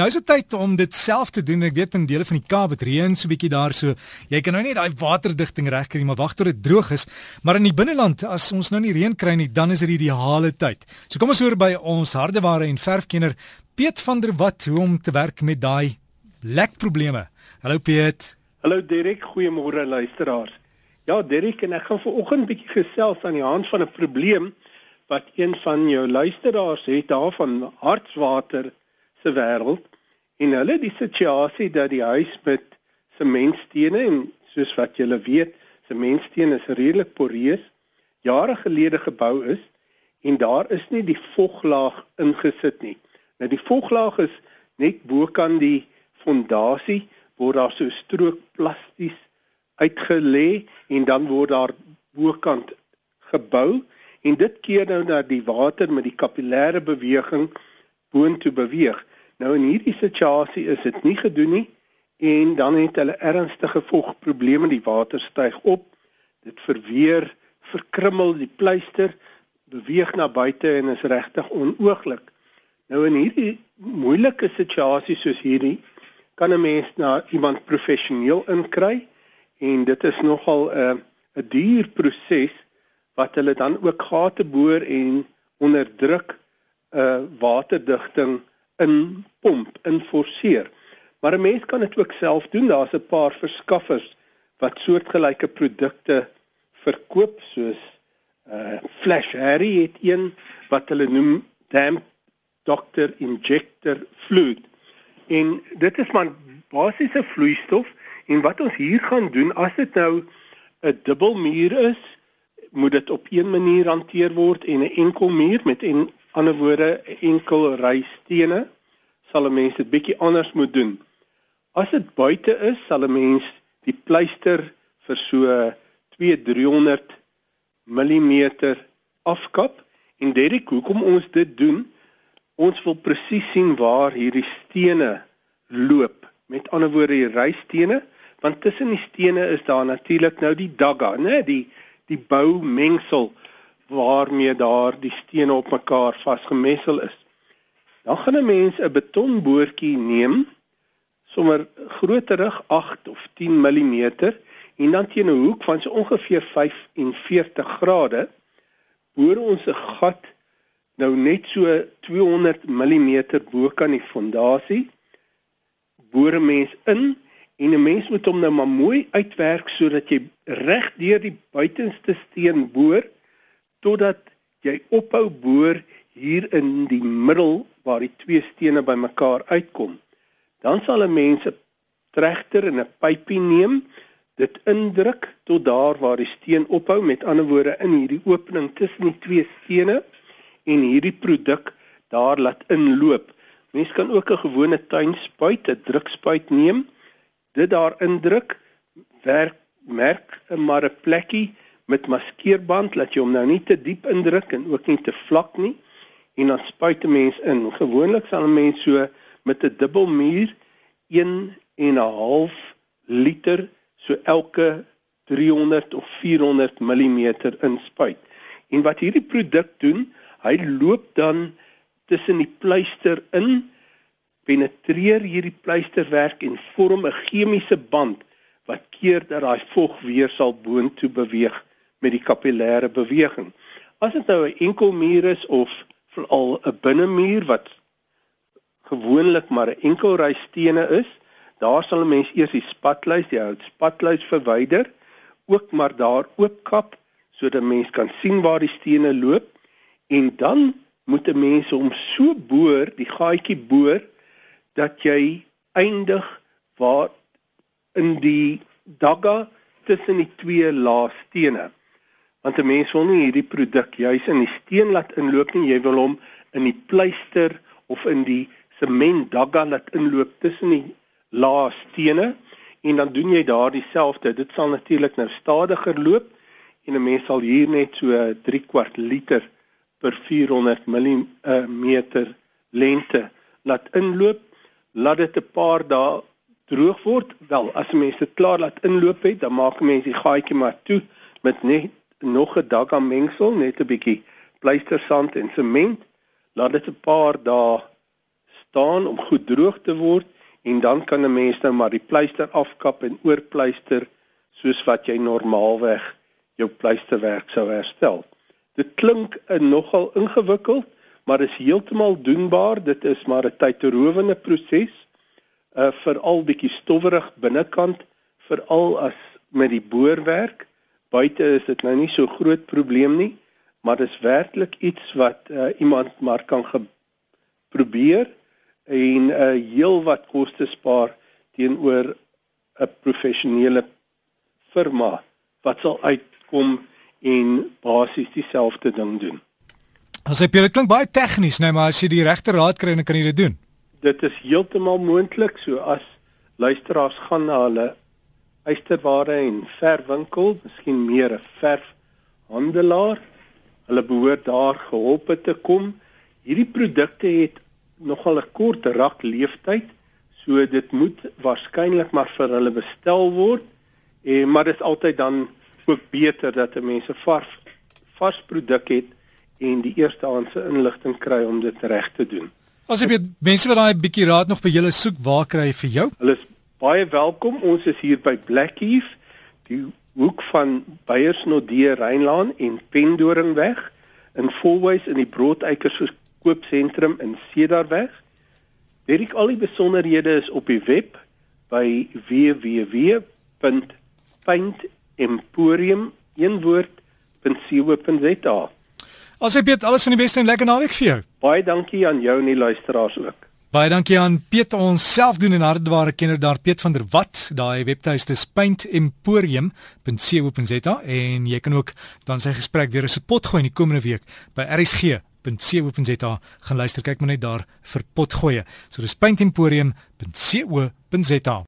Nou is dit tyd om dit self te doen. Ek weet in dele van die Kaap het reën so bietjie daar so. Jy kan nou nie daai waterdigting regkry maar wag tot dit droog is. Maar in die binneland as ons nou nie reën kry nie, dan is dit die ideale tyd. So kom ons hoor by ons hardeware en verfkenner Piet van der Walt hoe om te werk met daai lek probleme. Hallo Piet. Hallo Derek, goeiemôre luisteraars. Ja, Derek en ek gaan vanoggend bietjie gesels aan die hand van 'n probleem wat een van jou luisteraars het daarvan hartswater se wêreld en hulle die situasie dat die huis met sementstene en soos wat julle weet, sementstene is redelik poreus, jare gelede gebou is en daar is nie die voglaag ingesit nie. Nou die voglaag is net bokant die fondasie word daar so strook plasties uitgelê en dan word daar bokant gebou en dit keer nou dat die water met die kapillêre beweging boontoe beweeg. Nou in hierdie situasie is dit nie gedoen nie en dan het hulle ernstige vogprobleme, die water styg op. Dit verweer, verkrummel die pleister, beweeg na buite en is regtig onooglik. Nou in hierdie moeilike situasie soos hierdie kan 'n mens na iemand professioneel inkry en dit is nogal 'n uh, 'n duur proses wat hulle dan ook gate boor en onder druk 'n uh, waterdigting in pomp, in forceer. Maar 'n mens kan dit ook self doen. Daar's 'n paar verskaffers wat soortgelyke produkte verkoop soos uh Flash Harry het een wat hulle noem Damp Doctor Injector Fluid. En dit is maar basiese vloeistof en wat ons hier gaan doen as dit nou 'n dubbelmuur is, moet dit op een manier hanteer word en 'n enkel muur met 'n ander woorde enkel ry stene sal 'n mens dit bietjie anders moet doen. As dit buite is, sal 'n mens die pleister vir so 2-300 mm afkap en Derek, hoekom ons dit doen? Ons wil presies sien waar hierdie stene loop. Met ander woorde, die rystene, want tussen die stene is daar natuurlik nou die dagga, né, die die boumengsel waarmee daar die stene op mekaar vasgemessel is. Dan gaan 'n mens 'n betonboortjie neem, sommer grooterig 8 of 10 mm en dan teen 'n hoek van so ongeveer 45 grade boor ons 'n gat nou net so 200 mm bo kan die fondasie boor 'n mens in en 'n mens moet hom nou maar mooi uitwerk sodat jy reg deur die buitenste steen boor totdat jy ophou boor hier in die middel waar die twee stene bymekaar uitkom. Dan sal 'n mens 'n trechter en 'n pypie neem, dit indruk tot daar waar die steen ophou, met ander woorde in hierdie opening tussen die twee stene en hierdie produk daar laat inloop. Mens kan ook 'n gewone tuinspuit, 'n drukspuit neem, dit daar indruk, werk merk maar 'n plekkie met maskeerband laat jy hom nou nie te diep indruk en ook nie te vlak nie en dan spuit 'n mens in. Gewoonlik sal 'n mens so met 'n dubbelmuur 1 en 'n half liter so elke 300 of 400 mm inspuit. En wat hierdie produk doen, hy loop dan tussen die pleister in, penetreer hierdie pleisterwerk en vorm 'n chemiese band wat keer dat daai vog weer sal boontoe beweeg met die kapillêre beweging. As dit nou 'n enkel muur is of veral 'n binnemuur wat gewoonlik maar 'n enkel ry stene is, daar sal 'n mens eers die spatluis, die hout spatluis verwyder, ook maar daar oopkap sodat mens kan sien waar die stene loop en dan moet 'n mens hom so boor, die gaatjie boor dat jy eindig waar in die dagga tussen die twee lae stene want 'n mens wil nie hierdie produk juis in die steen laat inloop nie, jy wil hom in die pleister of in die sement dagga laat inloop tussen die lae stene en dan doen jy daar dieselfde. Dit sal natuurlik nou stadiger loop en 'n mens sal hier net so 3 kwart liter per 400 mm lengte laat inloop. Laat dit 'n paar dae droog word. Wel, as 'n mens dit klaar laat inloop het, dan maak 'n mens die gaatjie maar toe met net nog 'n dag aan mengsel, net 'n bietjie pleistersand en sement. Laat dit 'n paar dae staan om goed droog te word en dan kan 'n mens nou maar die pleister afkap en oorpleister soos wat jy normaalweg jou pleisterwerk sou herstel. Dit klink nogal ingewikkeld, maar is heeltemal doenbaar. Dit is maar 'n tydterowende proses. Uh veral bietjie stowwerig binnekant, veral as met die boorwerk. Buite is dit nou nie so groot probleem nie, maar dit is werklik iets wat uh, iemand maar kan probeer en 'n uh, heel wat koste spaar teenoor 'n professionele firma wat sal uitkom en basies dieselfde ding doen. As jy dit klink baie tegnies, nee, maar as jy die regte raad kry, dan kan jy dit doen. Dit is heeltemal moontlik, so as luisteraars gaan na hulle eysterware en verfwinkel, miskien meer 'n verfhandelaar, hulle behoort daar gehelp te kom. Hierdie produkte het nogal 'n kort rak leeftyd, so dit moet waarskynlik maar vir hulle bestel word. En maar dit is altyd dan ook beter dat 'n mens 'n vars vars produk het en die eerstehandse inligting kry om dit reg te doen. As jy mense wat daai bietjie raad nog by julle soek, waar kry jy vir jou? Hulle is baie welkom. Ons is hier by Blackheath, die hoek van Beyersnodde Rynlaan en Pendoringweg in Fourways in die Broodeikers koopsentrum in Cedarweg. Weet al die besonderhede is op die web by www.paintemporium.co.za. As jy weet alles van die beste en lekker naweek vir jou. Baie dankie aan jou en die luisteraars ook. Baie dankie aan Piet ons self doen en hardware kenner daar Piet van der Walt. Daai webtuiste is paintemporium.co.za en jy kan ook dan sy gesprek weer op se pot gooi in die komende week by rsg.co.za. Gaan luister kyk maar net daar vir potgoeie. So dis paintemporium.co.za.